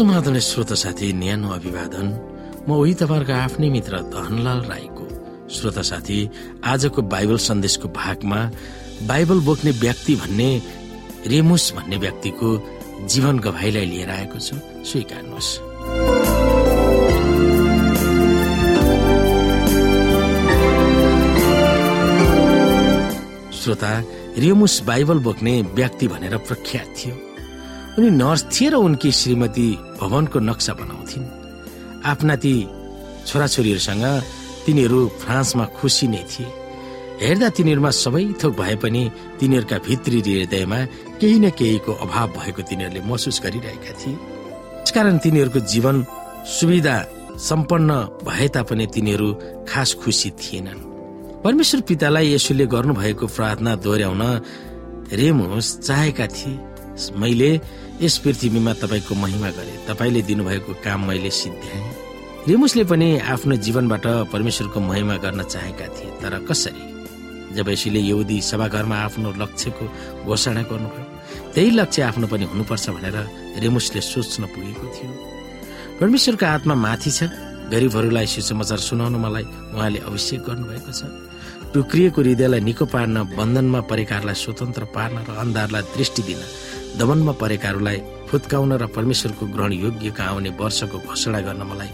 समाधान श्रोता साथी न्यानो अभिवादन। म उही तपाईँहरूको आफ्नै मित्र धनलाल राईको। श्रोता साथी आजको बाइबल सन्देशको भागमा बाइबल बोक्ने व्यक्ति भन्ने रेमुस भन्ने व्यक्तिको जीवन गवाईलाई लिएर आएको छु। स्वीकार्नुहोस्। श्रोता रेमुस बाइबल बोक्ने व्यक्ति भनेर प्रख्यात थियो। उनी नर्स थिए र उनकी श्रीमती भवनको नक्सा बनाउँथिन्। आफ्ना ती छोराछोरीहरूसँग तिनीहरू फ्रान्समा खुसी नै थिए। हेर्दा तिनीहरूमा सबै थोक भए पनि तिनीहरूका भित्री हृदयमा केही न केहीको अभाव भएको तिनीहरूले महसुस गरिरहेका थिए। त्यसकारण तिनीहरूको जीवन सुविधा सम्पन्न भए तापनि तिनीहरू खास खुसी थिएनन्। परमेश्वर पितालाई यसुले गर्नुभएको प्रार्थना दोहोऱ्याउन रेमुस चाहेका थिए। मैले यस पृथ्वीमा तपाईँको महिमा गरे। तपाईँले दिनुभएको काम मैले सिद्ध्याएँ रेमुसले पनि आफ्नो जीवनबाट परमेश्वरको महिमा गर्न चाहेका थिए। तर कसरी? जब यसैले यहुदी सभाघरमा आफ्नो लक्ष्यको घोषणा गर्नुभयो त्यही लक्ष्य आफ्नो पनि हुनुपर्छ भनेर रेमुसले सोच्न पुगेको थियो। परमेश्वरको आत्मा माथि छ। गरिबहरूलाई सुसमाचार सुनाउन मलाई उहाँले अभिषेक गर्नुभएको छ। टुक्रिएको हृदयलाई निको पार्न बन्धनमा परेकाहरूलाई स्वतन्त्र पार्न र अन्धारलाई दृष्टि दिन दमनमा परेकाहरूलाई फुत्काउन र परमेश्वरको ग्रहण योग्यका आउने वर्षको घोषणा गर्न मलाई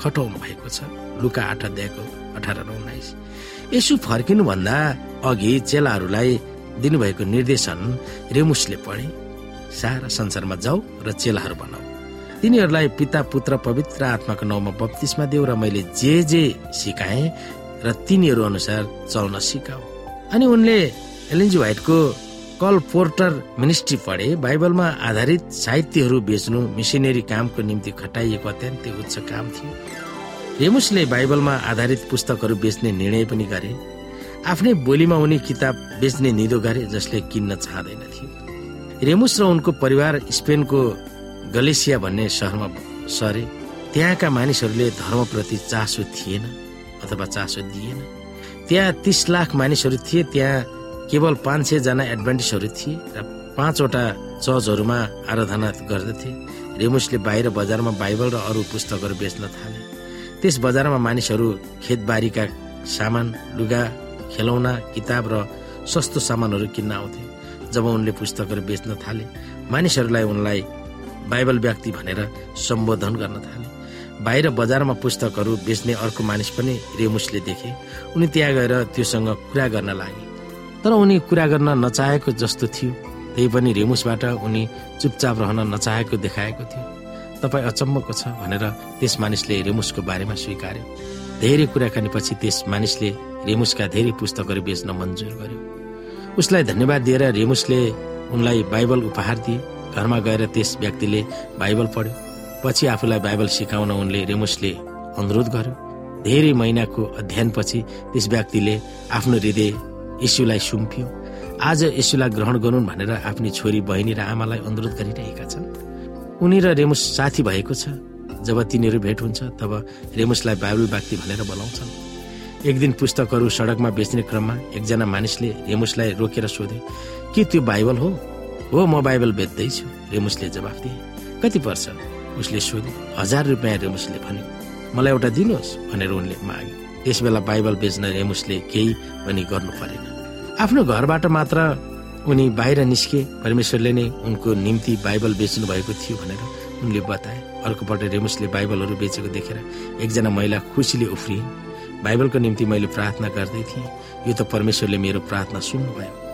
खटाउनु भएको छ। लुका आठ अध्यायको अठार र उन्नाइस। यसु फर्किनुभन्दा अघि चेलाहरूलाई दिनुभएको निर्देशन रेमुसले पढे सारा संसारमा जाऊ र चेलाहरू बनाऊ। तिनीहरूलाई पिता पुत्र पवित्र आत्माको नाउँमा बत्तिसमा देऊ र मैले जे जे सिकाएँ र तिनीहरू अनुसार चल्न सिकाऊ। अनि उनले एलएनजी व्हाइटको कल पोर्टर मिनिस्ट्री पढे बाइबलमा आधारित साहित्यहरू बेच्नु मिसनरी कामको निम्ति खटाइएको अत्यन्तै उच्च काम थियो। रेमुसले बाइबलमा आधारित पुस्तकहरू बेच्ने निर्णय पनि गरे। आफ्नै बोलीमा उनी किताब बेच्ने निदो गरे जसले किन्न चाहँदैन थियो। रेमुस र उनको परिवार स्पेनको गलेसिया भन्ने सहरमा सरे। त्यहाँका मानिसहरूले धर्मप्रति चासो थिएन। अथवा चासो दिएन। त्यहाँ तीस लाख मानिसहरू थिए त्यहाँ केवल पाँच सय जना एडभान्टिसहरू थिए र पाँचवटा चर्चहरूमा आराधना गर्दथे। रेमुसले बाहिर बजारमा बाइबल र अरू पुस्तकहरू बेच्न थाले। त्यस बजारमा मानिसहरू खेतबारीका सामान लुगा खेलौना किताब र सस्तो सामानहरू किन्न आउँथे। जब उनले पुस्तकहरू बेच्न थाले मानिसहरूलाई उनलाई बाइबल व्यक्ति भनेर सम्बोधन गर्न थाले। बाहिर बजारमा पुस्तकहरू बेच्ने अर्को मानिस पनि रेमुसले देखे। उनी त्यहाँ गएर त्योसँग कुरा गर्न लागे। तर उनी कुरा गर्न नचाहेको जस्तो थियो। त्यही पनि रेमुसबाट उनी चुपचाप रहन नचाहेको देखाएको थियो। तपाईँ अचम्मको छ भनेर त्यस मानिसले रेमुसको बारेमा स्वीकार्यो। धेरै कुराकानी पछि त्यस मानिसले रेमुसका धेरै पुस्तकहरू बेच्न मन्जुर गर्यो। उसलाई धन्यवाद दिएर रेमुसले उनलाई बाइबल उपहार दिए। घरमा गएर त्यस व्यक्तिले बाइबल पढ्यो। पछि आफूलाई बाइबल सिकाउन उनले रेमुसले अनुरोध गर्यो। धेरै महिनाको अध्ययनपछि त्यस व्यक्तिले आफ्नो हृदय यीशुलाई सुम्पियो। आज यीशुलाई ग्रहण गरून् भनेर आफ्नी छोरी बहिनी र आमालाई अनुरोध गरिरहेका छन्। उनी र रेमुस साथी भएको छ। जब तिनीहरू भेट हुन्छ तब रेमुसलाई बाइबल व्यक्ति भनेर बोलाउँछन्। एक दिन पुस्तकहरू सडकमा बेच्ने क्रममा एकजना मानिसले रेमुसलाई रोकेर सोधे के त्यो बाइबल हो? हो म बाइबल बेच्दैछु रेमुसले जवाफ दिए। कति पर्छ? उसले सोधे हजार रुपियाँ रेमुसले भन्यो मलाई एउटा दिनुहोस् भनेर उनले मागे त्यस बेला बाइबल बेच्न रेमुसले केही पनि गर्नु परेन। आफ्नो घरबाट मात्र उनी बाहिर निस्के परमेश्वरले नै उनको निम्ति बाइबल बेच्नु भएको थियो भनेर उनले बताए। अर्कोपल्ट रेमुसले बाइबलहरू बेचेको देखेर एकजना महिला खुसीले उफ्रिन् बाइबलको निम्ति मैले प्रार्थना गर्दै थिएँ। यो त परमेश्वरले मेरो प्रार्थना सुन्नुभयो।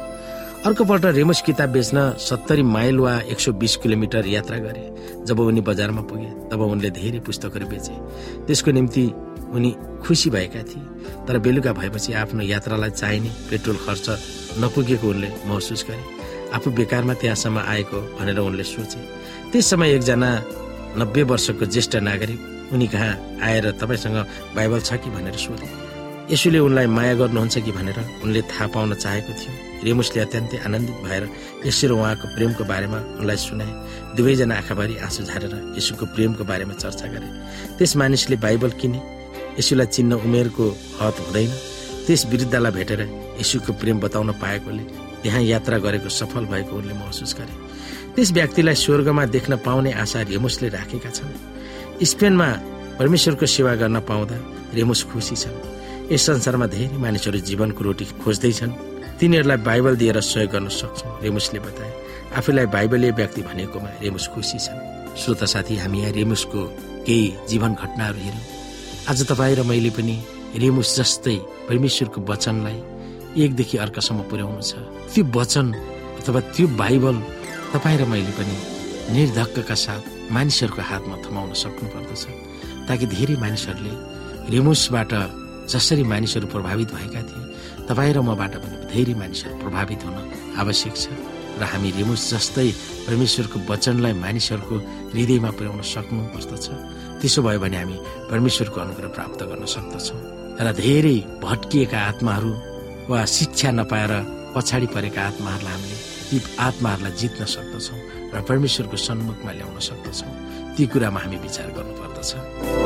अर्कोपल्ट रेमुस किताब बेच्न सत्तरी माइल वा एक सौ बिस किलोमिटर यात्रा गरे जब उनी बजारमा पुगे तब उनले धेरै पुस्तकहरू बेचे। त्यसको निम्ति उनी खुसी भएका थिए तर बेलुका भएपछि आफ्नो यात्रालाई चाहिने पेट्रोल खर्च नपुगेको उनले महसुस गरे। आफू बेकारमा त्यहाँसम्म आएको भनेर उनले सोचे। त्यस समय एकजना नब्बे वर्षको ज्येष्ठ नागरिक उनी कहाँ आएर तपाईँसँग बाइबल छ कि भनेर सोधे। यसुले उनलाई माया गर्नुहुन्छ कि भनेर उनले थाहा पाउन चाहेको थियो। रेमुसले अत्यन्तै आनन्दित भएर यसो र उहाँको प्रेमको बारेमा उनलाई सुनाए। दुवैजना आँखाभरि आँसु झारेर यसुको प्रेमको बारेमा चर्चा गरे। त्यस मानिसले बाइबल किने यसुलाई चिन्न उमेरको हत हुँदैन। त्यस वृद्धलाई भेटेर यसुको प्रेम बताउन पाएकोले त्यहाँ यात्रा गरेको सफल भएको उनले महसुस गरे। त्यस व्यक्तिलाई स्वर्गमा देख्न पाउने आशा रेमुसले राखेका छन्। स्पेनमा परमेश्वरको सेवा गर्न पाउँदा रेमुस खुसी छन्। यस संसारमा धेरै मानिसहरू जीवनको रोटी खोज्दैछन्। तिनीहरूलाई बाइबल दिएर सहयोग गर्न सक्छौँ रेमुसले बताए। आफूलाई बाइबलीय व्यक्ति भनेकोमा रेमुस खुसी छन्। श्रोता साथी हामी यहाँ रेमुसको केही जीवन घटनाहरू हेरौँ। आज तपाईँ र मैले पनि रेमुस जस्तै परमेश्वरको वचनलाई एकदेखि अर्कासम्म पुर्याउनु छ। त्यो वचन अथवा त्यो बाइबल तपाईँ र मैले पनि निर्धक्कका साथ मानिसहरूको हातमा थमाउन सक्नु पर्दछ ताकि धेरै मानिसहरूले रेमुसबाट जसरी मानिसहरू प्रभावित भएका थिए तपाईँ र मबाट पनि धेरै मानिसहरू प्रभावित हुन आवश्यक छ र हामी रेमुस जस्तै परमेश्वरको वचनलाई मानिसहरूको हृदयमा पुर्याउन सक्नु पर्दछ। त्यसो भयो भने हामी परमेश्वरको अनुग्रह प्राप्त गर्न सक्दछौँ र धेरै भट्किएका आत्माहरू वा शिक्षा नपाएर पछाडि परेका आत्माहरूलाई हामीले ती आत्माहरूलाई जित्न सक्दछौँ र परमेश्वरको सन्मुखमा ल्याउन सक्दछौँ। ती कुरामा हामी विचार गर्नुपर्दछ।